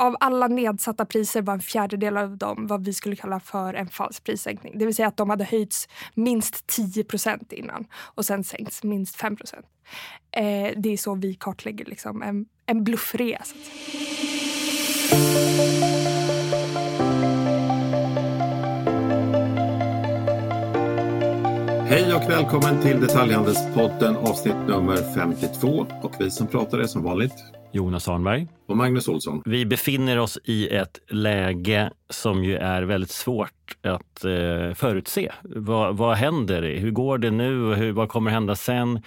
av alla nedsatta priser var en fjärdedel av dem vad vi skulle kalla för en falsk prissänkning. Det vill säga att de hade höjts minst 10% innan och sen sänkts minst 5 eh, Det är så vi kartlägger liksom en, en bluffrea. Hej och välkommen till Detaljhandelspodden avsnitt nummer 52. Och vi som pratar är som vanligt Jonas Arnberg. Och Magnus Olsson. Vi befinner oss i ett läge som ju är väldigt svårt att eh, förutse. Vad, vad händer? Hur går det nu? Hur, vad kommer hända sen?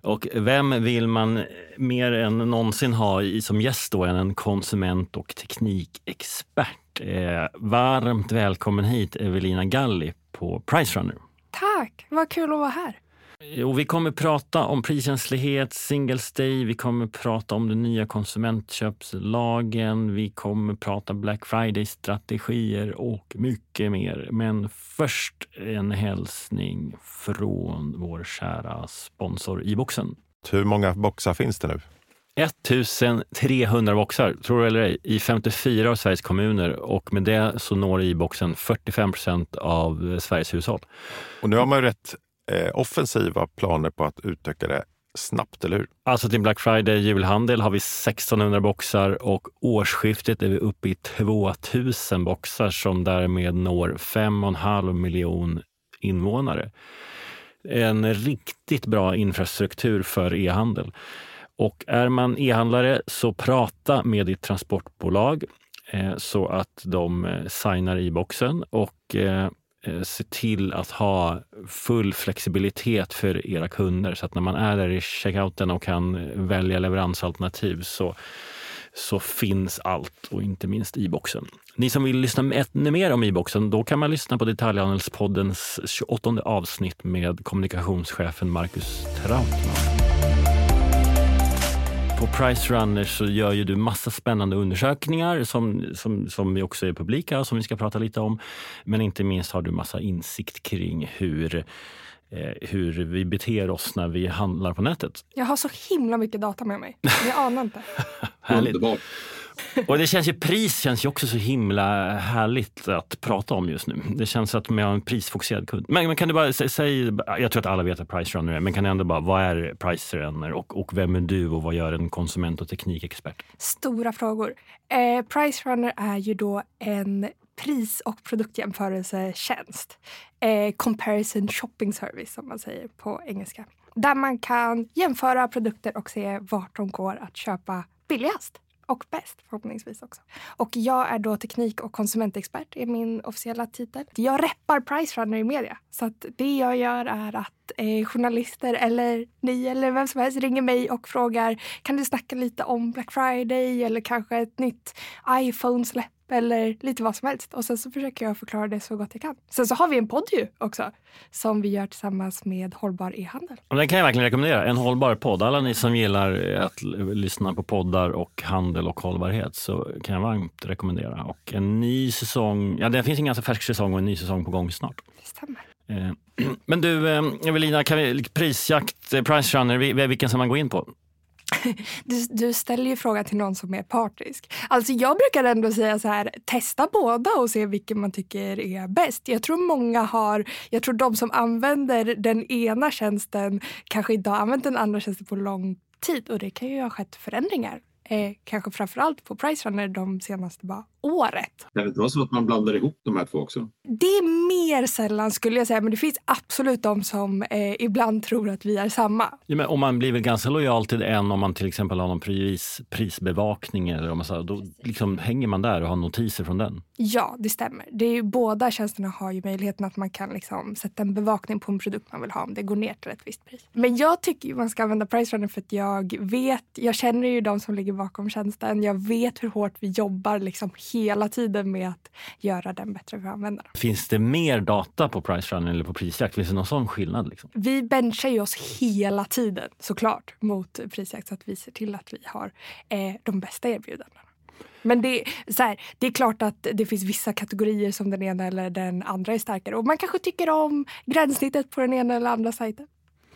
Och vem vill man mer än någonsin ha i, som gäst då än en konsument och teknikexpert? Eh, varmt välkommen hit Evelina Galli på Pricerunner. Tack, vad kul att vara här. Jo, vi kommer prata om priskänslighet, Singles Day, vi kommer prata om den nya konsumentköpslagen, vi kommer prata Black Friday-strategier och mycket mer. Men först en hälsning från vår kära sponsor i boxen. Hur många boxar finns det nu? 1300 boxar, tror du eller ej, i 54 av Sveriges kommuner och med det så når i-boxen 45 procent av Sveriges hushåll. Och nu har man ju rätt eh, offensiva planer på att utöka det snabbt, eller hur? Alltså till Black Friday julhandel har vi 1600 boxar och årsskiftet är vi uppe i 2000 boxar som därmed når 5,5 miljon invånare. En riktigt bra infrastruktur för e-handel. Och är man e-handlare så prata med ditt transportbolag eh, så att de eh, signar i boxen och eh, se till att ha full flexibilitet för era kunder så att när man är där i checkouten och kan välja leveransalternativ så, så finns allt och inte minst e-boxen. Ni som vill lyssna ännu mer om e-boxen, då kan man lyssna på Detaljhandelspoddens 28 avsnitt med kommunikationschefen Marcus Trautman på Price Runner så gör ju du massa spännande undersökningar som, som, som också är publika och som vi ska prata lite om. Men inte minst har du massa insikt kring hur eh, hur vi beter oss när vi handlar på nätet. Jag har så himla mycket data med mig. Jag anar inte. Underbart. Och det känns ju, pris känns ju också så himla härligt att prata om just nu. Det känns att man har en prisfokuserad kund. Men, men kan du bara säga, jag tror att alla vet vad Price Runner är, men kan du ändå bara, vad är Price Runner och, och vem är du och vad gör en konsument och teknikexpert? Stora frågor. Eh, Price Runner är ju då en pris och produktjämförelsetjänst. Eh, comparison shopping service som man säger på engelska. Där man kan jämföra produkter och se vart de går att köpa billigast och bäst förhoppningsvis också. Och jag är då teknik och konsumentexpert är min officiella titel. Jag reppar Pricerunner i media. Så att det jag gör är att eh, journalister eller ni eller vem som helst ringer mig och frågar kan du snacka lite om Black Friday eller kanske ett nytt iPhone-släpp eller lite vad som helst. Och sen så försöker jag förklara det så gott jag kan. Sen så har vi en podd ju också som vi gör tillsammans med Hållbar e-handel. Och den kan jag verkligen rekommendera. En hållbar podd. Alla ni som gillar att lyssna på poddar och handel och hållbarhet så kan jag varmt rekommendera. Och en ny säsong, ja det finns en ganska färsk säsong och en ny säsong på gång snart. Det stämmer. Eh, men du eh, Evelina, kan vi, prisjakt, eh, price runner, vilken ska man gå in på? Du, du, ställer ju frågan till någon som är partisk. Alltså jag brukar ändå säga så här, testa båda och se vilken man tycker är bäst. Jag tror många har, jag tror de som använder den ena tjänsten kanske inte har använt den andra tjänsten på lång tid och det kan ju ha skett förändringar eh, kanske framförallt på Pricerunner de senaste bara året. Det inte vara så att man blandar ihop de här två också? Det är mer sällan skulle jag säga, men det finns absolut de som eh, ibland tror att vi är samma. Ja, men om man blir väl ganska lojal till en om man till exempel har någon pris, prisbevakning eller om man så, då liksom hänger man där och har notiser från den. Ja, det stämmer. Det är, båda tjänsterna har ju möjligheten att man kan liksom sätta en bevakning på en produkt man vill ha om det går ner till ett visst pris. Men jag tycker man ska använda Pricerunner för att jag vet, jag känner ju de som ligger bakom tjänsten. Jag vet hur hårt vi jobbar liksom hela tiden med att göra den bättre för användarna. Finns det mer data på Pricerunner eller på Prisjakt? Finns det någon sån skillnad? Liksom? Vi benchar ju oss hela tiden såklart mot Prisjakt så att vi ser till att vi har eh, de bästa erbjudandena. Men det, så här, det är klart att det finns vissa kategorier som den ena eller den andra är starkare. Och man kanske tycker om gränssnittet på den ena eller andra sajten.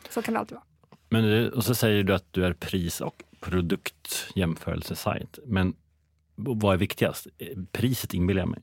Så kan det alltid vara. Men, och så säger du att du är pris och produktjämförelsesajt. Men vad är viktigast? Priset inbillar jag mig.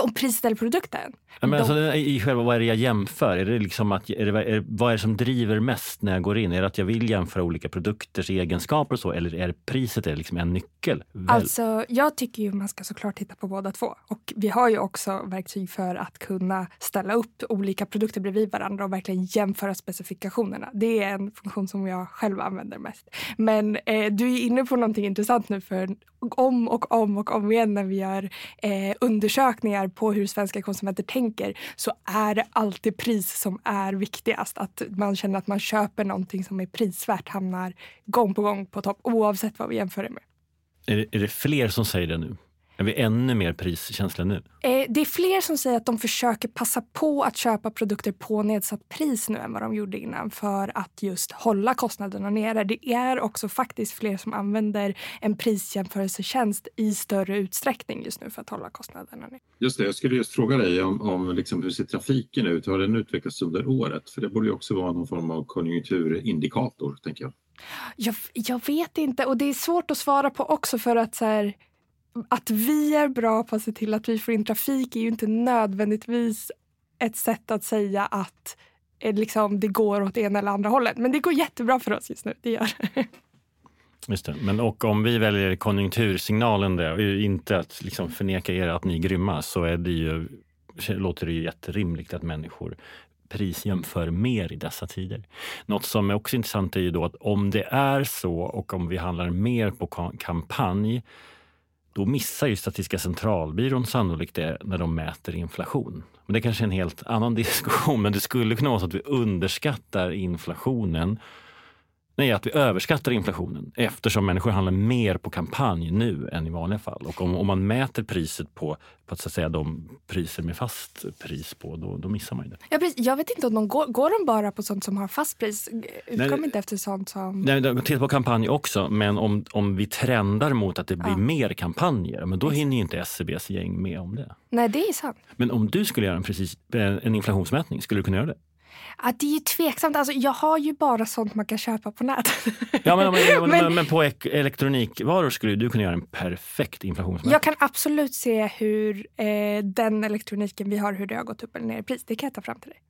Om priset eller produkten? Ja, men alltså, i själva, vad är det jag jämför? Är det liksom att, är det, är, vad är det som driver mest när jag går in? Är det att jag vill jämföra olika produkters egenskaper och så? Eller är priset är liksom en nyckel? Väl? Alltså, jag tycker ju man ska såklart titta på båda två. Och vi har ju också verktyg för att kunna ställa upp olika produkter bredvid varandra och verkligen jämföra specifikationerna. Det är en funktion som jag själv använder mest. Men eh, du är inne på någonting intressant nu för om och om och om igen när vi gör eh, undersökningar på hur svenska konsumenter tänker så är det alltid pris som är viktigast. Att man känner att man köper någonting som är prisvärt hamnar gång på gång på topp oavsett vad vi jämför det med. Är det, är det fler som säger det nu? Är vi ännu mer priskänsliga nu? Eh, det är fler som säger att de försöker passa på att köpa produkter på nedsatt pris nu än vad de gjorde innan för att just hålla kostnaderna nere. Det är också faktiskt fler som använder en prisjämförelsetjänst i större utsträckning just nu för att hålla kostnaderna nere. Just det, jag skulle just fråga dig om, om liksom hur ser trafiken ut? Hur har den utvecklats under året? För det borde ju också vara någon form av konjunkturindikator, tänker jag. Jag, jag vet inte och det är svårt att svara på också för att så här, att vi är bra på att se till att vi får in trafik är ju inte nödvändigtvis ett sätt att säga att eh, liksom, det går åt ena eller andra hållet. Men det går jättebra för oss just nu. Det gör Just det. Men och om vi väljer konjunktursignalen där, och inte att liksom förneka er att ni är grymma, så är det ju, låter det ju jätterimligt att människor prisjämför mer i dessa tider. Något som är också intressant är ju då att om det är så och om vi handlar mer på kampanj då missar ju Statistiska centralbyrån sannolikt det när de mäter inflation. Men det är kanske är en helt annan diskussion, men det skulle kunna vara så att vi underskattar inflationen Nej, att vi överskattar inflationen eftersom människor handlar mer på kampanj nu än i vanliga fall. Och om, om man mäter priset på, på att, så att säga, de priser med fast pris på, då, då missar man ju det. Ja, precis. Jag vet inte om de går, går de bara på sånt som har fast pris? Utgår de inte efter sånt som... Nej, de tittar på kampanj också, men om, om vi trendar mot att det blir ja. mer kampanjer, men då hinner ju inte SCBs gäng med om det. Nej, det är sant. Men om du skulle göra en, precis, en inflationsmätning, skulle du kunna göra det? Ja, det är ju tveksamt. Alltså, jag har ju bara sånt man kan köpa på nätet. Ja, men, men, men, men, på elektronikvaror skulle du kunna göra en perfekt inflationsmätning. Jag kan absolut se hur eh, den elektroniken vi har, hur det har gått upp eller ner i pris. Det kan jag ta fram till dig.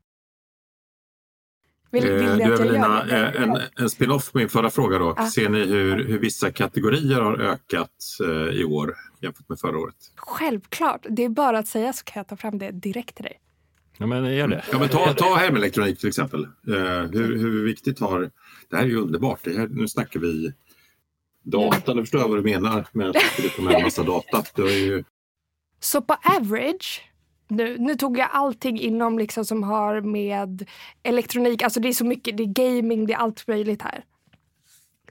Vill, vill du, Evelina, eh, en, en spin-off på min förra fråga. Då. Ah. Ser ni hur, hur vissa kategorier har ökat eh, i år jämfört med förra året? Självklart. Det är bara att säga så kan jag ta fram det direkt till dig. Ja, men gör det. Ja, men ta, ta hemelektronik till exempel. Uh, hur, hur viktigt har... Det här är ju underbart. Det här, nu snackar vi data. Nu förstår jag vad du menar med att du ta med en massa data. Ju... Så på average, nu, nu, tog jag allting inom liksom som har med elektronik, alltså det är så mycket, det är gaming, det är allt möjligt här.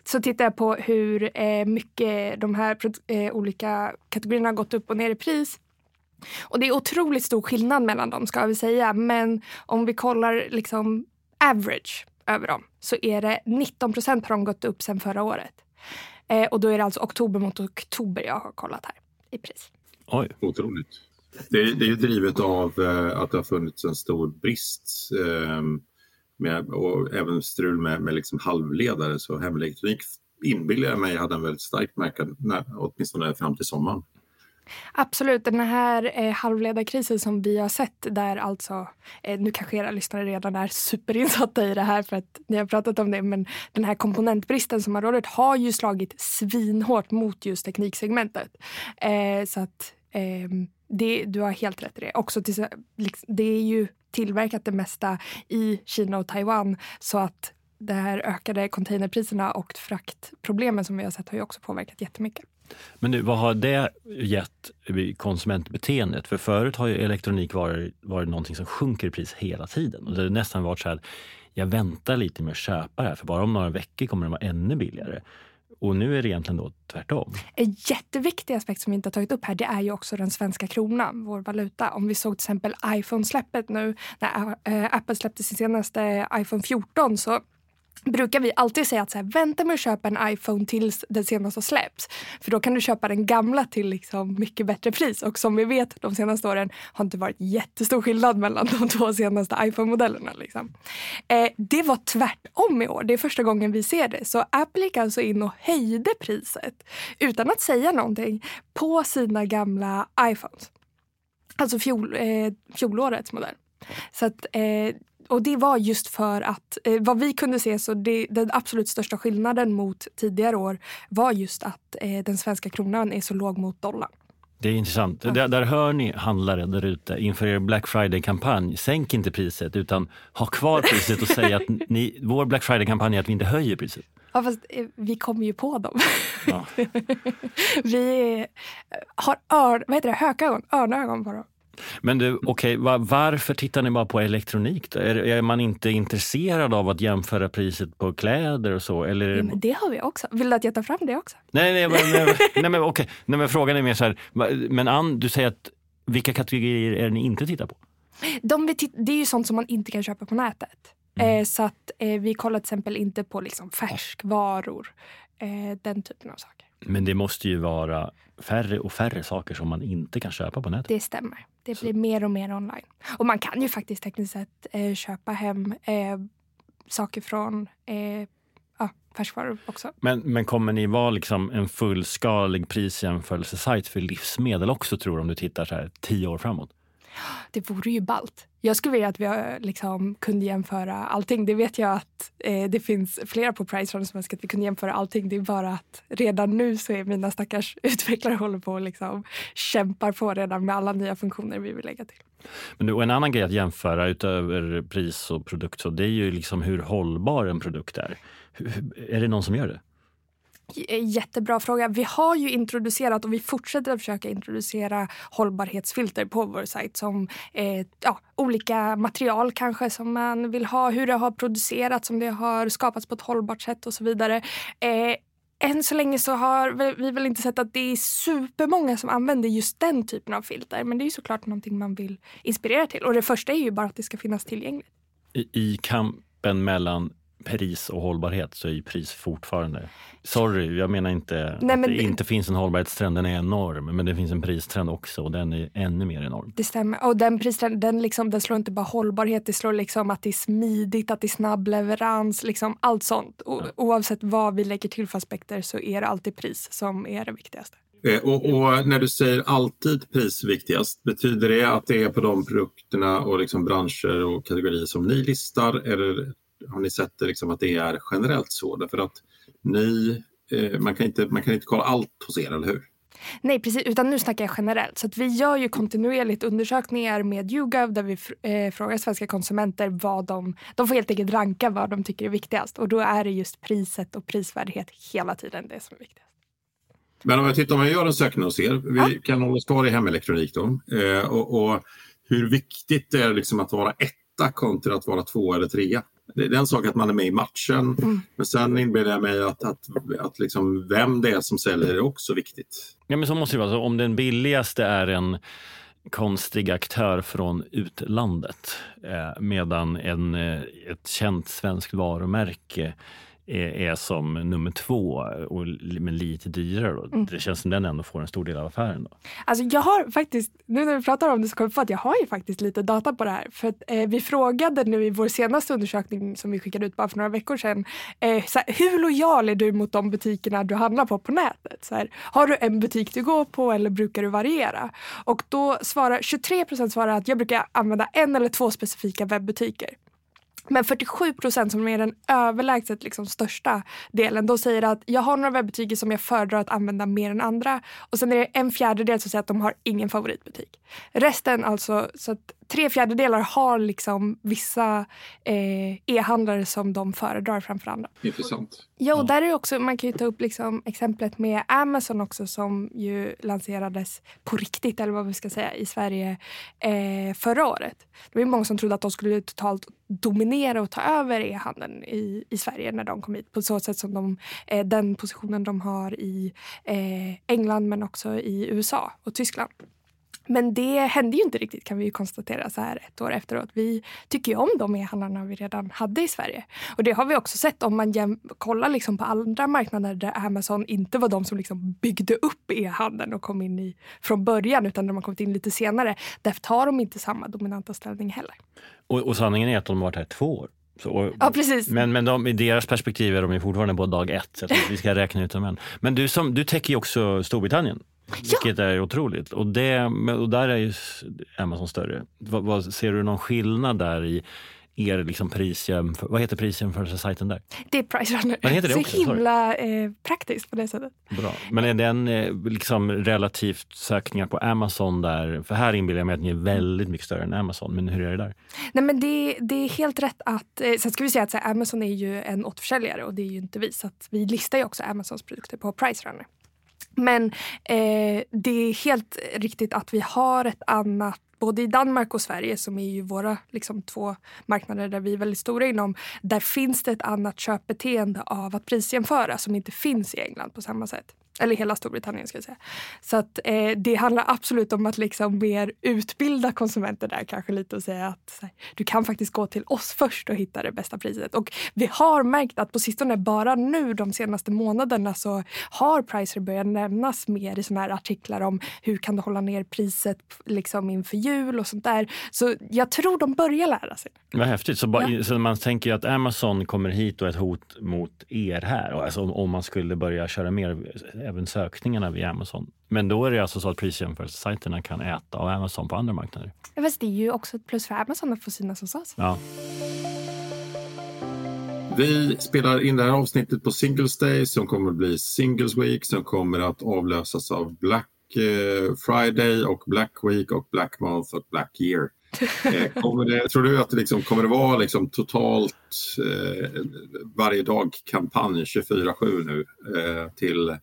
Så tittar jag på hur eh, mycket de här eh, olika kategorierna har gått upp och ner i pris. Och det är otroligt stor skillnad mellan dem ska vi säga. Men om vi kollar liksom average över dem så är det 19 procent har de gått upp sen förra året. Eh, och då är det alltså oktober mot oktober jag har kollat här i pris. Oj. Otroligt. Det är, det är ju drivet av eh, att det har funnits en stor brist eh, med, och även strul med, med liksom halvledare. Så hemelektronik inbillar jag mig hade en väldigt stark märkad, åtminstone fram till sommaren. Absolut. Den här eh, halvledarkrisen som vi har sett där alltså, eh, nu kanske era lyssnare redan är superinsatta i det här för att ni har pratat om det, men den här komponentbristen som har rått har ju slagit svinhårt mot just tekniksegmentet. Eh, så att eh, det, du har helt rätt i det. Också till, liksom, det är ju tillverkat det mesta i Kina och Taiwan så att det här ökade containerpriserna och fraktproblemen som vi har sett har ju också påverkat jättemycket. Men nu, vad har det gett konsumentbeteendet? För förut har ju elektronikvaror varit någonting som sjunker i pris hela tiden. Och det har nästan varit så här, jag väntar lite med att köpa det här för bara om några veckor kommer det vara ännu billigare. Och nu är det egentligen då tvärtom. En jätteviktig aspekt som vi inte har tagit upp här det är ju också den svenska kronan, vår valuta. Om vi såg till exempel iPhone-släppet nu, när eh, Apple släppte sin senaste iPhone 14 så brukar vi alltid säga att så här, vänta med att köpa en iPhone tills den senaste släpps. För då kan du köpa den gamla till liksom mycket bättre pris. Och som vi vet de senaste åren har inte varit jättestor skillnad mellan de två senaste iPhone-modellerna. Liksom. Eh, det var tvärtom i år. Det är första gången vi ser det. Så Apple gick alltså in och höjde priset utan att säga någonting på sina gamla iPhones. Alltså fjol, eh, fjolårets modell. Så att, eh, och det var just för att eh, vad vi kunde se så det, den absolut största skillnaden mot tidigare år var just att eh, den svenska kronan är så låg mot dollarn. Det är intressant. Där, där hör ni handlare där ute inför er Black Friday-kampanj. Sänk inte priset utan ha kvar priset och säg att ni, vår Black Friday-kampanj är att vi inte höjer priset. Ja, fast eh, vi kommer ju på dem. Ja. vi eh, har ör, vad heter det, hökögon, örnögon på dem. Men du, okej, va- varför tittar ni bara på elektronik? Då? Är, är man inte intresserad av att jämföra priset på kläder och så? Eller det... Ja, men det har vi också. Vill du att jag tar fram det också? Nej, nej, men, nej, nej, men, okej. nej, men frågan är mer så här, men Ann, du säger att vilka kategorier är det ni inte tittar på? De det är ju sånt som man inte kan köpa på nätet. Eh, så att eh, vi kollar till exempel inte på liksom färskvaror. Eh, den typen av saker. Men det måste ju vara färre och färre saker som man inte kan köpa på nätet. Det stämmer. Det blir mer och mer online. Och man kan ju faktiskt tekniskt sett eh, köpa hem eh, saker från eh, ja, färskvaror också. Men, men kommer ni vara liksom en fullskalig prisjämförelsesajt för livsmedel också tror du om du tittar så här tio år framåt? Det vore ju ballt. Jag skulle vilja att vi liksom kunde jämföra allting. Det vet jag att eh, det finns flera på Pricerunner som önskar att vi kunde jämföra allting. Det är bara att redan nu så är mina stackars utvecklare håller på och liksom kämpar på redan med alla nya funktioner vi vill lägga till. Men du, och en annan grej att jämföra utöver pris och produkt, så det är ju liksom hur hållbar en produkt är. Hur- Är det någon som gör det? Eh, jättebra fråga. Vi har ju introducerat och vi fortsätter att försöka introducera hållbarhetsfilter på vår sajt som eh, ja, olika material kanske som man vill ha, hur det har producerats, om det har skapats på ett hållbart sätt och så vidare. Eh, än så länge så har vi- vi väl inte sett att det är supermånga som använder just den typen av filter. Men det är ju såklart någonting man vill inspirera till. Och det första är ju bara att det ska finnas tillgängligt. I, I kampen mellan pris och hållbarhet så är ju pris fortfarande... Sorry, jag menar inte Nej, att men det det- inte finns en hållbarhetstrend, den är enorm. Men det finns en pristrend också och den är ännu mer enorm. Det stämmer. Och den pristrenden den liksom, den slår inte bara hållbarhet, det slår liksom att det är smidigt, att det är snabb leverans, liksom allt sånt. O- Oavsett vad vi lägger till för aspekter så är det alltid pris som är det viktigaste. Eh, Och, och när du säger alltid pris viktigast, betyder det att det är på de produkterna och liksom branscher och kategorier som ni listar? Eller har ni sett det liksom att det är generellt så? Därför att ni, eh, man, kan inte, man kan inte kolla allt hos er, eller hur? Nej, precis. Utan nu snackar jag generellt. Så att vi gör ju kontinuerligt undersökningar med YouGov där vi eh, frågar svenska konsumenter vad de... De får helt enkelt ranka vad de tycker är viktigast. Och då är det just priset och prisvärdighet hela tiden det som är viktigast. Men om jag tittar, om jag gör en sökning hos er, vi Ja. kan hålla oss kvar i hemelektronik då. Eh, och, och hur viktigt är det liksom att vara etta kontra att vara två eller trea? Det är en sak att man är med i matchen, Mm. men sen inbillar jag mig att, att, att liksom vem det är som säljer är också viktigt. Ja, men så måste det vara. Så om den billigaste är en konstig aktör från utlandet eh, medan en, eh, ett känt svenskt varumärke är, är som nummer två, och, men lite dyrare. Då. Mm. Det känns som den ändå får en stor del av affären. Då. Alltså jag har faktiskt, nu när vi pratar om det så kommer jag på att jag har ju faktiskt lite data på det här. För att, eh, vi frågade nu i vår senaste undersökning som vi skickade ut bara för några veckor sedan. Eh, så här, hur lojal är du mot de butikerna du handlar på på nätet? Så här, har du en butik du går på eller brukar du variera? Och då svarar 23 procent svarar att jag brukar använda en eller två specifika webbutiker. Men 47 procent som är den överlägset liksom största delen, de säger att jag har några webbbutiker som jag föredrar att använda mer än andra. Och sen är det en fjärdedel som säger att de har ingen favoritbutik. Resten, alltså, så att tre fjärdedelar har liksom vissa eh, e-handlare som de föredrar framför andra. Intressant. Ja, och där är också, man kan ju ta upp liksom exemplet med Amazon också som ju lanserades på riktigt, eller vad vi ska säga, i Sverige eh, förra året. Det var många som trodde att de skulle totalt dominera och ta över e-handeln i, i Sverige när de kom hit. På så sätt som de, eh, den positionen de har i eh, England men också i USA och Tyskland. Men det hände ju inte riktigt kan vi konstatera så här ett år efteråt. Vi tycker ju om de e-handlarna vi redan hade i Sverige. Och det har vi också sett om man kollar liksom på andra marknader där Amazon inte var de som liksom byggde upp e-handeln och kom in i från början utan de har kommit in lite senare. Därför tar de inte samma dominanta ställning heller. Och, och sanningen är att de har varit här två år. Så, Ja, precis. Men, men de, i deras perspektiv är de ju fortfarande på dag ett. Så vi ska räkna ut dem än. Men du, som, du täcker ju också Storbritannien. Vilket är otroligt. Och, det, och där är ju Amazon större. Vad, vad, ser du någon skillnad där i er liksom prisjämför, vad heter prisjämförelsesajten där? Det är Price Runner. Vad heter det Så också? Himla eh, praktiskt på det sättet. Bra. Men är den eh, liksom relativt sökningar på Amazon där? För här inbillar jag mig att ni är väldigt mycket större än Amazon. Men hur är det där? Nej, men det, det är helt rätt att... Eh, sen ska vi säga att här, Amazon är ju en återförsäljare och det är ju inte vi. Så att vi listar ju också Amazons produkter på Price Runner. Men eh, det är helt riktigt att vi har ett annat Både i Danmark och Sverige, som är ju våra liksom, två marknader där vi är väldigt stora inom, där finns det ett annat köpbeteende av att prisjämföra som inte finns i England på samma sätt. Eller hela Storbritannien ska jag säga. Så att eh, det handlar absolut om att liksom mer utbilda konsumenter där kanske lite och säga att här, du kan faktiskt gå till oss först och hitta det bästa priset. Och vi har märkt att på sistone, bara nu de senaste månaderna så har Pricer börjat nämnas mer i såna här artiklar om hur kan du hålla ner priset liksom inför jul och sånt där. Så jag tror de börjar lära sig. Vad häftigt. Så, bara, Ja. så man tänker att Amazon kommer hit och är ett hot mot er här. Alltså om, om man skulle börja köra mer, även sökningarna via Amazon. Men då är det alltså så att prisjämförelsesajterna kan äta av Amazon på andra marknader. Ja, Fast det är ju också ett plus för Amazon att få synas hos oss. Ja. Vi spelar in det här avsnittet på Singles Day som kommer att bli Singles Week som kommer att avlösas av Black eh, Friday och Black Week och Black Month och Black Year. Eh, kommer det, tror du att det liksom, kommer det vara liksom totalt eh, varje dag kampanj 24-7 nu eh, till,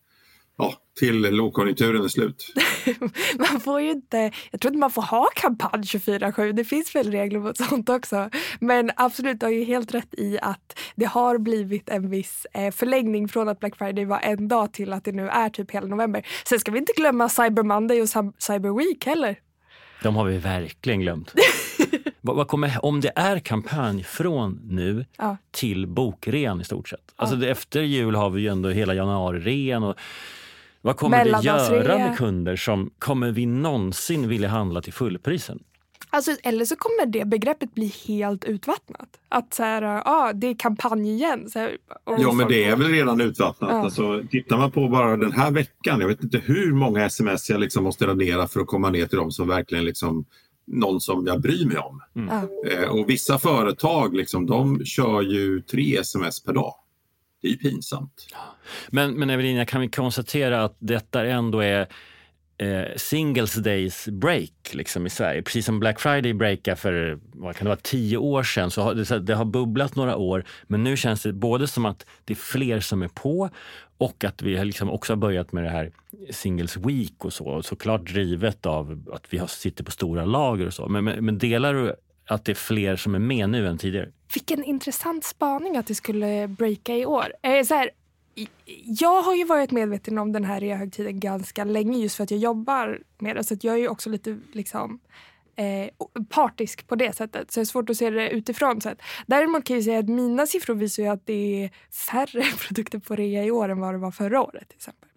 ja, till lågkonjunkturen är slut? Man får ju inte, jag tror inte man får ha kampanj 24-7. Det finns väl regler mot sånt också. Men absolut, du har ju helt rätt i att det har blivit en viss eh, förlängning från att Black Friday var en dag till att det nu är typ hela november. Sen ska vi inte glömma Cyber Monday och Cyber- Week heller. De har vi verkligen glömt. vad, kommer, om det är kampanj från nu Ja. till bokrean i stort sett. Alltså efter jul har vi ju ändå hela januarirean. Vad kommer det göra med kunder som kommer vi någonsin vilja handla till fullprisen? Alltså, eller så kommer det begreppet bli helt utvattnat. Att så här, ah, det är kampanj igen. Så här, Ja, men det är väl redan utvattnat. Ja. Alltså, tittar man på bara den här veckan, jag vet inte hur många sms jag liksom måste radera för att komma ner till dem som verkligen liksom någon som jag bryr mig om. Ja. Eh, och vissa företag liksom, de kör ju tre sms per dag. Det är ju pinsamt. Men, men Evelina, kan vi konstatera att detta ändå är eh, Singles Days break liksom, i Sverige? Precis som Black Friday breakade för vad kan det vara, tio år sedan. Så har det, det har bubblat några år, men nu känns det både som att det är fler som är på och att vi har liksom också har börjat med det här Singles Week och så. Och såklart drivet av att vi har, sitter på stora lager och så. Men, men, men delar du att det är fler som är med nu än tidigare? Vilken intressant spaning att det skulle breaka i år. Eh, så här, jag har ju varit medveten om den här reahögtiden ganska länge just för att jag jobbar med det. Så jag är ju också lite liksom, eh, partisk på det sättet. Så det är svårt att se det utifrån. Sett. Däremot kan jag säga att mina siffror visar ju att det är färre produkter på rea i år än vad det var förra året. till exempel.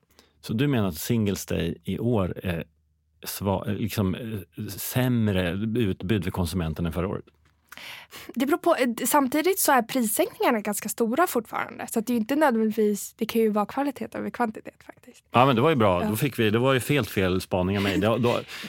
Så du menar att Singles Day i år är sva, liksom, eh, sämre utbud för konsumenten än förra året? Det beror på, eh, samtidigt så är prissänkningarna ganska stora fortfarande. Så att det är inte nödvändigtvis, det kan ju vara kvalitet över kvantitet faktiskt. Ja, men det var ju bra. Ja. Då fick vi, det var ju helt fel spaning av mig.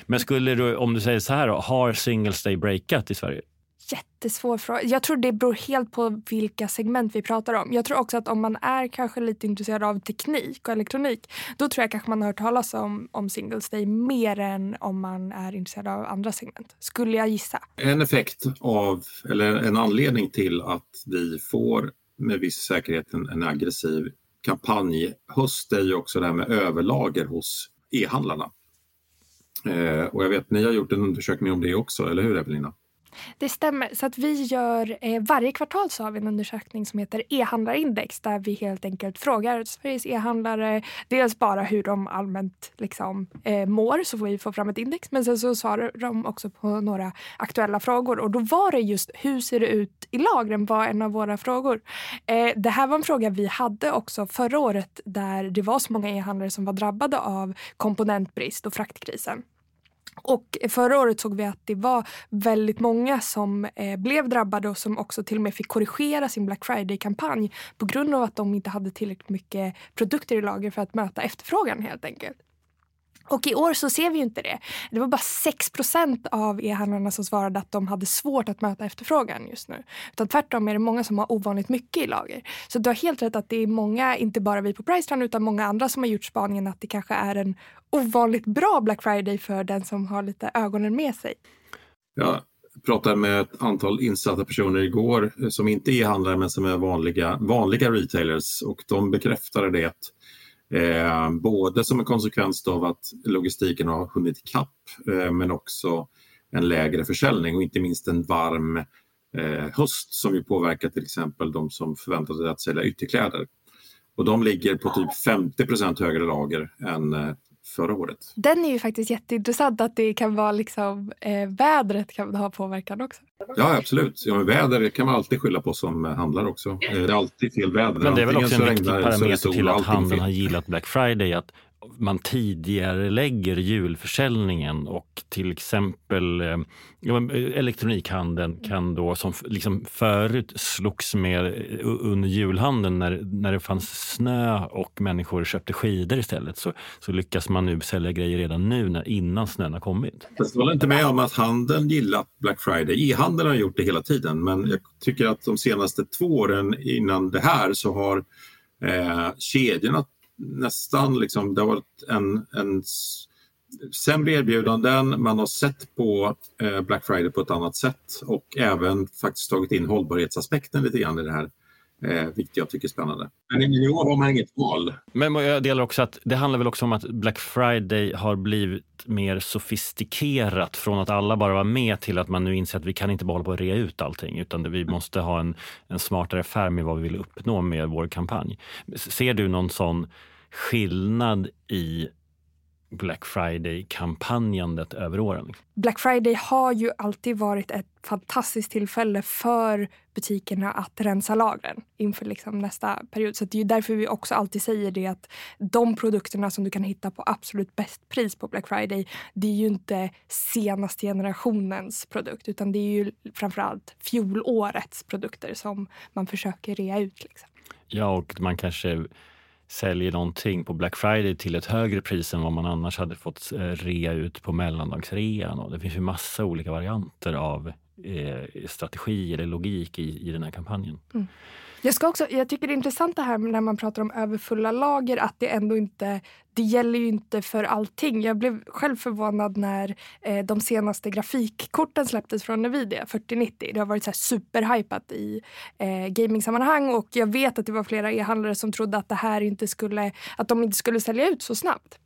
Men skulle du, om du säger så här då, har Singles Day breakat i Sverige? Jättesvår fråga. Jag tror det beror helt på vilka segment vi pratar om. Jag tror också att om man är kanske lite intresserad av teknik och elektronik då tror jag kanske man har hört talas om, om Singles Day mer än om man är intresserad av andra segment. Skulle jag gissa. En effekt av, eller en anledning till att vi får med viss säkerhet en, en aggressiv kampanjhöst är ju också det här med överlager hos e-handlarna. Eh, och jag vet, ni har gjort en undersökning om det också, eller hur Evelina? Det stämmer. Så att vi gör, eh, varje kvartal så har vi en undersökning som heter e-handlarindex där vi helt enkelt frågar Sveriges e-handlare dels bara hur de allmänt liksom, eh, mår så får vi få fram ett index men sen så svarar de också på några aktuella frågor och då var det just hur ser det ut i lagren var en av våra frågor. Eh, det här var en fråga vi hade också förra året där det var så många e-handlare som var drabbade av komponentbrist och fraktkrisen. Och förra året såg vi att det var väldigt många som eh, blev drabbade och som också till och med fick korrigera sin Black Friday-kampanj på grund av att de inte hade tillräckligt mycket produkter i lager för att möta efterfrågan helt enkelt. Och i år så ser vi inte det. Det var bara 6% av e-handlarna som svarade att de hade svårt att möta efterfrågan just nu. Utan tvärtom är det många som har ovanligt mycket i lager. Så du har helt rätt att det är många, inte bara vi på Priceline utan många andra som har gjort spaningen att det kanske är en ovanligt bra Black Friday för den som har lite ögonen med sig. Jag pratade med ett antal insatta personer igår eh, som inte är e-handlare men som är vanliga, vanliga retailers och de bekräftade det Eh, både som en konsekvens av att logistiken har hunnit ikapp eh, men också en lägre försäljning och inte minst en varm eh, höst som ju påverkar till exempel de som förväntar sig att sälja ytterkläder. Och de ligger på typ 50% högre lager än eh, förra året. Den är ju faktiskt jätteintressant att det kan vara liksom eh, vädret kan ha påverkan också. Ja absolut, ja, väder kan man alltid skylla på som handlar också. Det är alltid fel väder. Men det är väl också en viktig parameter till att handeln har gillat Black Friday att man tidigare lägger julförsäljningen och till exempel eh, elektronikhandeln kan då, som liksom förut slogs med eh, under julhandeln när, när det fanns snö och människor köpte skidor istället, så, så lyckas man nu sälja grejer redan nu när, innan snön har kommit. Jag håller inte med om att handeln gillat Black Friday. E-handeln har gjort det hela tiden, men jag tycker att de senaste två åren innan det här så har eh, kedjorna nästan liksom, det har varit en, en sämre erbjudanden, man har sett på eh, Black Friday på ett annat sätt och även faktiskt tagit in hållbarhetsaspekten lite grann i det här. Eh, vilket jag tycker är spännande. Men i år har man inget val. Men jag delar också att det handlar väl också om att Black Friday har blivit mer sofistikerat från att alla bara var med till att man nu inser att vi kan inte bara hålla på att rea ut allting utan vi måste ha en, en smartare affär med vad vi vill uppnå med vår kampanj. Ser du någon sån skillnad i Black Friday-kampanjandet över åren? Black Friday har ju alltid varit ett fantastiskt tillfälle för butikerna att rensa lagren inför liksom nästa period. Så det är därför vi också alltid säger det att de produkterna som du kan hitta på absolut bäst pris på Black Friday, det är ju inte senaste generationens produkt utan det är ju framförallt fjolårets produkter som man försöker rea ut. Liksom. Ja, och man kanske säljer någonting på Black Friday till ett högre pris än vad man annars hade fått eh, rea ut på mellandagsrean. Och det finns ju massa olika varianter av eh, strategi eller logik i, i den här kampanjen. Mm. Jag, ska också, jag tycker det är intressant det här när man pratar om överfulla lager att det ändå inte det gäller ju inte för allting. Jag blev själv förvånad när eh, de senaste grafikkorten släpptes från Nvidia, 4090. Det har varit så här superhypat i eh, gamingsammanhang och jag vet att det var flera e-handlare som trodde att det här inte skulle, att de inte skulle sälja ut så snabbt.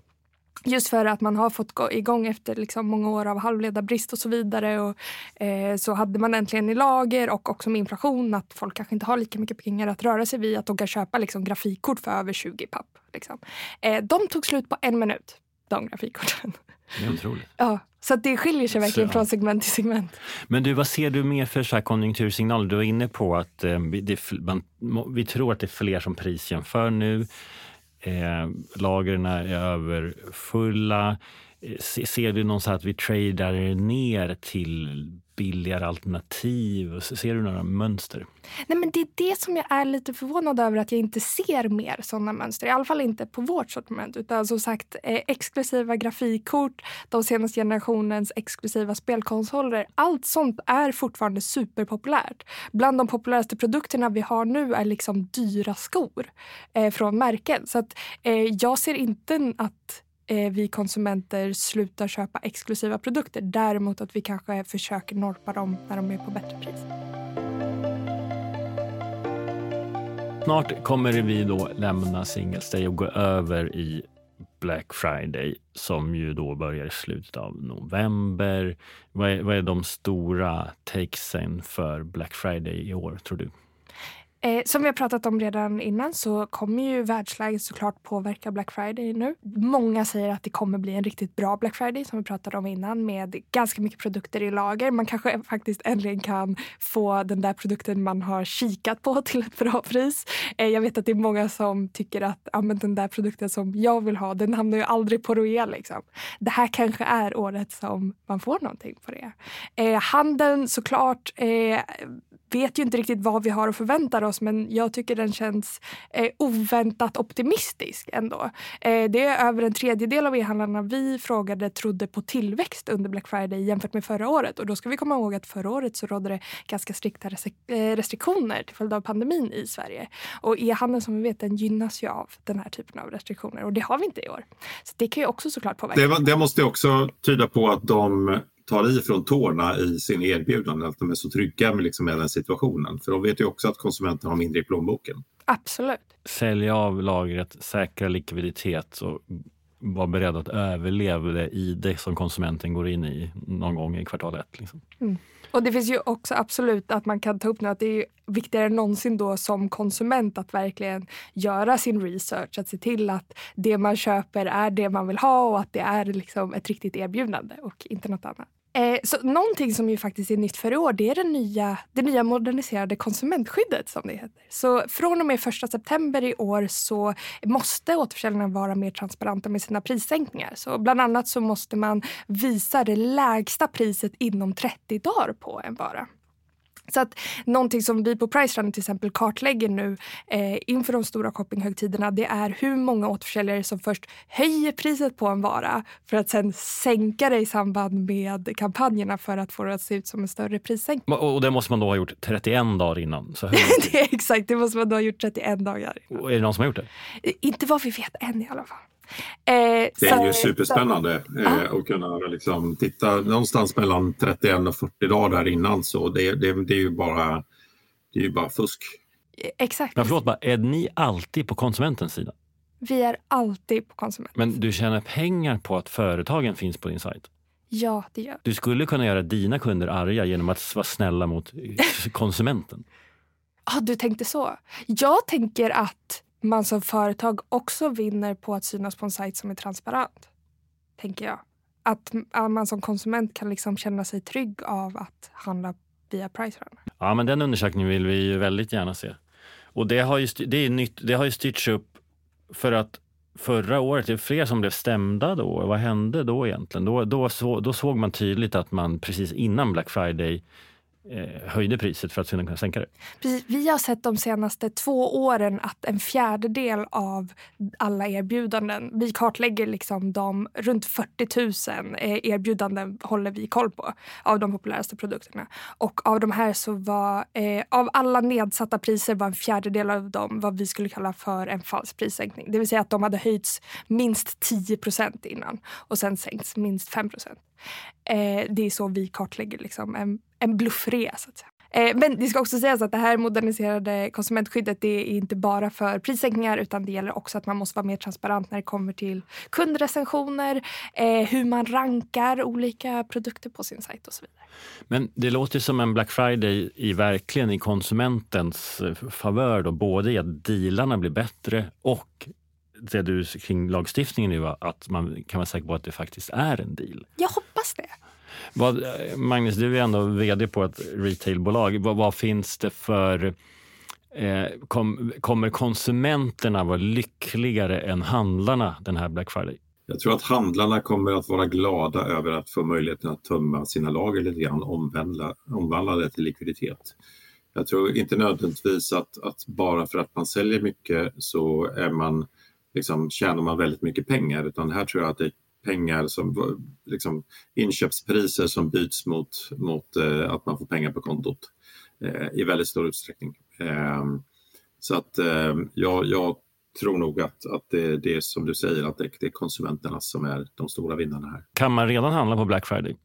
Just för att man har fått gå igång efter liksom många år av halvledarbrist och så vidare. Och, eh, så hade man äntligen i lager och också med inflation att folk kanske inte har lika mycket pengar att röra sig vid att de kan köpa liksom, grafikkort för över 20 papp. Liksom. Eh, de tog slut på en minut, de grafikkorten. Det är otroligt. Ja, så det skiljer sig verkligen så, från segment till segment. Men du, vad ser du mer för så här konjunktursignaler? Du var inne på att eh, det, man, vi tror att det är fler som prisjämför nu. Eh, lagren är överfulla. Ser du någon så att vi tradar ner till billigare alternativ? Ser du några mönster? Nej, men det är det som jag är lite förvånad över att jag inte ser mer sådana mönster. I alla fall inte på vårt sortiment. Utan som sagt eh, exklusiva grafikkort, de senaste generationens exklusiva spelkonsoler. Allt sånt är fortfarande superpopulärt. Bland de populäraste produkterna vi har nu är liksom dyra skor eh, från märken. Så att, eh, jag ser inte att eh, vi konsumenter slutar köpa exklusiva produkter. Däremot att vi kanske försöker norpa dem när de är på bättre pris. Snart kommer vi då lämna Singles Day och gå över i Black Friday som ju då börjar i slutet av november. Vad är, vad är de stora takesen för Black Friday i år, tror du? Eh, som vi har pratat om redan innan så kommer ju världsläget såklart påverka Black Friday nu. Många säger att det kommer bli en riktigt bra Black Friday som vi pratade om innan med ganska mycket produkter i lager. Man kanske faktiskt äntligen kan få den där produkten man har kikat på till ett bra pris. Eh, jag vet att det är många som tycker att ja, den där produkten som jag vill ha den hamnar ju aldrig på rea. Liksom. Det här kanske är året som man får någonting på det. Eh, handeln såklart eh, vet ju inte riktigt vad vi har att förvänta oss men jag tycker den känns eh, oväntat optimistisk ändå. Eh, det är över en tredjedel av e-handlarna vi frågade trodde på tillväxt under Black Friday jämfört med förra året. Och då ska vi komma ihåg att förra året så rådde det ganska strikta eh, restriktioner till följd av pandemin i Sverige. Och e-handeln som vi vet den gynnas ju av den här typen av restriktioner och det har vi inte i år. Så det kan ju också såklart påverka. Det, det måste också tyda på att de tar i från tårna i sin erbjudande, att de är så trygga med, liksom, med den situationen. För de vet ju också att konsumenten har mindre i plånboken. Absolut. Sälja av lagret, säkra likviditet och vara beredd att överleva det i det som konsumenten går in i någon gång i kvartal ett. Liksom. Mm. Och det finns ju också absolut att man kan ta upp nu att det är viktigare än någonsin då som konsument att verkligen göra sin research. Att se till att det man köper är det man vill ha och att det är liksom ett riktigt erbjudande och inte något annat. Eh, så någonting som ju faktiskt är nytt för i år det är det nya, det nya moderniserade konsumentskyddet som det heter. Så från och med 1 september i år så måste återförsäljarna vara mer transparenta med sina prissänkningar. Så bland annat så måste man visa det lägsta priset inom 30 dagar på en vara. Så att någonting som vi på Pricerunner till exempel kartlägger nu eh, inför de stora shoppinghögtiderna det är hur många återförsäljare som först höjer priset på en vara för att sen sänka det i samband med kampanjerna för att få det att se ut som en större prissänkning. Och det måste man då ha gjort 31 dagar innan? Så det exakt, det måste man då ha gjort 31 dagar innan. Och är det någon som har gjort det? Inte vad vi vet än i alla fall. Eh, det är ju superspännande eh, att kunna liksom titta någonstans mellan 31 och 40 dagar där innan. Så det, det, det är ju bara, det är ju bara fusk. Exakt. Men förlåt, bara, är ni alltid på konsumentens sida? Vi är alltid på konsumentens Men du tjänar pengar på att företagen finns på din sajt? Ja, det gör Du skulle kunna göra dina kunder arga genom att vara snälla mot konsumenten. ah, du tänkte så. Jag tänker att man som företag också vinner på att synas på en sajt som är transparent. Tänker jag. Att man som konsument kan liksom känna sig trygg av att handla via Pricerunner. Ja, men den undersökningen vill vi ju väldigt gärna se. Och det har ju, det är nytt, det har ju styrts upp för att förra året, det är fler som blev stämda då. Vad hände då egentligen? Då, då, så, då såg man tydligt att man precis innan Black Friday Eh, höjde priset för att kunna sänka det. Precis, vi har sett de senaste två åren att en fjärdedel av alla erbjudanden, vi kartlägger liksom de runt 40 000 eh, erbjudanden håller vi koll på av de populäraste produkterna. Och av de här så var, eh, av alla nedsatta priser var en fjärdedel av dem vad vi skulle kalla för en falsk prissänkning. Det vill säga att de hade höjts minst 10% innan och sen sänkts minst 5 Eh, det är så vi kartlägger liksom en, en bluffrea. Så att säga. Eh, men det ska också sägas att det här moderniserade konsumentskyddet det är inte bara för prissänkningar utan det gäller också att man måste vara mer transparent när det kommer till kundrecensioner, eh, hur man rankar olika produkter på sin sajt och så vidare. Men det låter som en Black Friday i verkligen i konsumentens eh, favör, då, både i att dealarna blir bättre och det du kring lagstiftningen nu, att man kan vara säker på att det faktiskt är en deal. Jag. Vad, Magnus, du är ändå vd på ett retailbolag. Vad, vad finns det för... Eh, kom, kommer konsumenterna vara lyckligare än handlarna den här Black Friday? Jag tror att handlarna kommer att vara glada över att få möjligheten att tömma sina lager lite grann, omvandla, omvandla det till likviditet. Jag tror inte nödvändigtvis att, att bara för att man säljer mycket så är man liksom, tjänar man väldigt mycket pengar utan här tror jag att det pengar som liksom, inköpspriser som byts mot, mot eh, att man får pengar på kontot eh, i väldigt stor utsträckning. Eh, så att eh, jag, jag, tror nog att, att det, det är som du säger, att det, det är konsumenterna som är de stora vinnarna här. Kan man redan handla på Black Friday?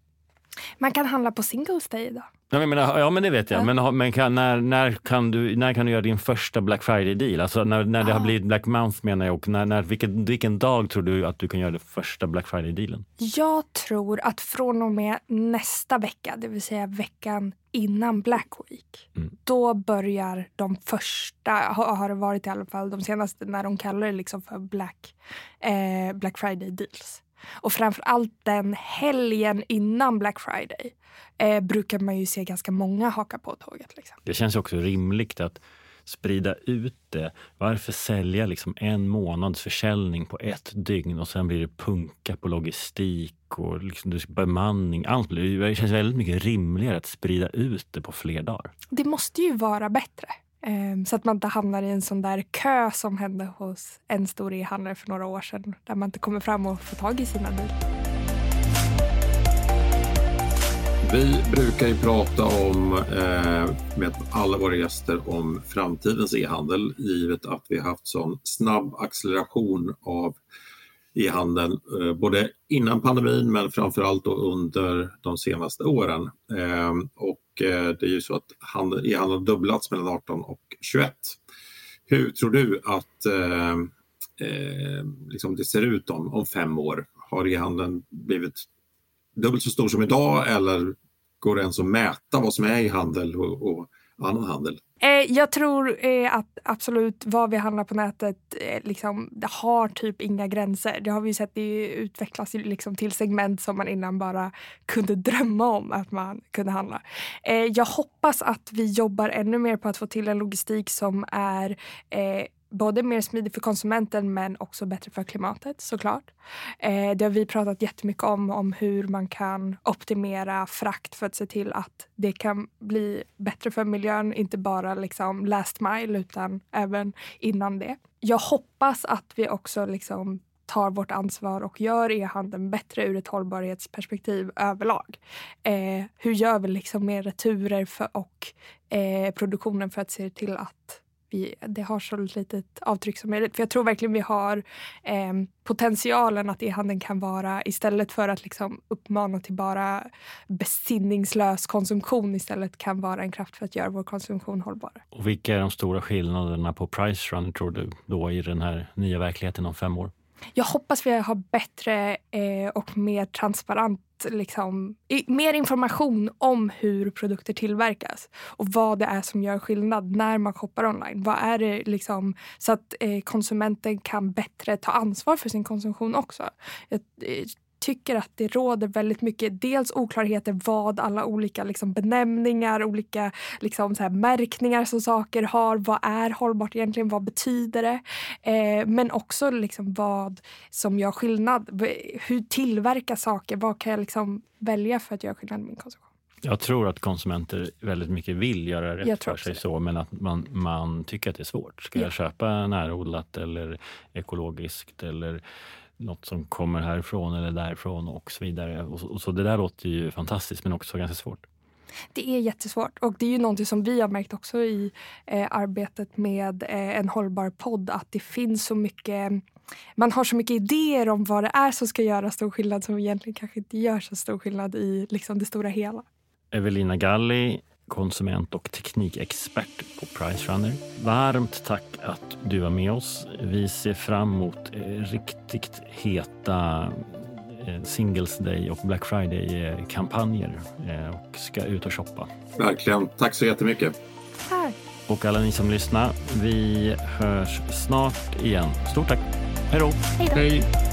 Man kan handla på Singles Day idag. Ja, men, menar, ja, men det vet jag. Ja. Men, har- men kan, när, när, kan du, när kan du göra din första Black Friday-deal? Alltså när, när det har Ah. blivit Black Month menar jag. Och när, när, vilken, vilken dag tror du att du kan göra den första Black Friday-dealen? Jag tror att från och med nästa vecka, det vill säga veckan innan Black Week, Mm. då börjar de första, har har det varit i alla fall de senaste, när de kallar det liksom för Black, eh, Black Friday deals. Och framför allt den helgen innan Black Friday eh, brukar man ju se ganska många haka på tåget. Liksom. Det känns också rimligt att sprida ut det. Varför sälja liksom en månads försäljning på ett dygn och sen blir det punka på logistik och liksom bemanning. Allt blir, det känns väldigt mycket rimligare att sprida ut det på fler dagar. Det måste ju vara bättre. Ehm, så att man inte hamnar i en sån där kö som hände hos en stor e-handlare för några år sedan. Där man inte kommer fram och får tag i sina bilar. Vi brukar ju prata om, eh, med alla våra gäster om framtidens e-handel givet att vi har haft sån snabb acceleration av e-handeln eh, både innan pandemin men framförallt då under de senaste åren. Eh, och Eh, det är ju så att e-handeln har dubblats mellan 18 och 21. Hur tror du att eh, eh, liksom det ser ut om, om fem år? Har e-handeln blivit dubbelt så stor som idag eller går det ens att mäta vad som är e-handel? och, och annan handel? Eh, jag tror eh, att absolut vad vi handlar på nätet eh, liksom, det har typ inga gränser. Det har vi sett, det utvecklas liksom till segment som man innan bara kunde drömma om att man kunde handla. Jag hoppas att vi jobbar ännu mer på att få till en logistik som är eh, både mer smidig för konsumenten men också bättre för klimatet såklart. Eh, det har vi pratat jättemycket om, om hur man kan optimera frakt för att se till att det kan bli bättre för miljön, inte bara liksom last mile utan även innan det. Jag hoppas att vi också liksom tar vårt ansvar och gör e-handeln bättre ur ett hållbarhetsperspektiv överlag. Eh, hur gör vi liksom med returer för, och eh, produktionen för att se till att vi, det har så litet avtryck som möjligt. För jag tror verkligen vi har eh, potentialen att e-handeln kan vara, istället för att liksom uppmana till bara besinningslös konsumtion, istället kan vara en kraft för att göra vår konsumtion hållbar. Och vilka är de stora skillnaderna på Price Run tror du då i den här nya verkligheten om fem år? Jag hoppas vi har bättre eh, och mer transparent liksom, i, mer information om hur produkter tillverkas och vad det är som gör skillnad när man shoppar online. Vad är det liksom, så att eh, konsumenten kan bättre ta ansvar för sin konsumtion också. Jag, eh, tycker att det råder väldigt mycket dels oklarheter vad alla olika liksom, benämningar, olika liksom, så här, märkningar som saker har. Vad är hållbart egentligen? Vad betyder det? Eh, men också liksom, vad som gör skillnad. Hur tillverka saker? Vad kan jag liksom, välja för att göra skillnad i min konsumtion? Jag tror att konsumenter väldigt mycket vill göra rätt för sig så, men att man, man tycker att det är svårt. Ska Ja. jag köpa närodlat eller ekologiskt eller något som kommer härifrån eller därifrån och så vidare. Och så, och så det där låter ju fantastiskt men också ganska svårt. Det är jättesvårt och det är ju någonting som vi har märkt också i eh, arbetet med eh, en hållbar podd att det finns så mycket man har så mycket idéer om vad det är som ska göra stor skillnad som egentligen kanske inte gör så stor skillnad i liksom, det stora hela. Evelina Galli, konsument och teknikexpert på Pricerunner. Varmt tack att du var med oss. Vi ser fram emot eh, riktigt heta eh, Singles Day och Black Friday-kampanjer eh, och ska ut och shoppa. Verkligen. Tack så jättemycket. Tack! Och alla ni som lyssnar, vi hörs snart igen. Stort tack! Hej då! Hej då! Hej!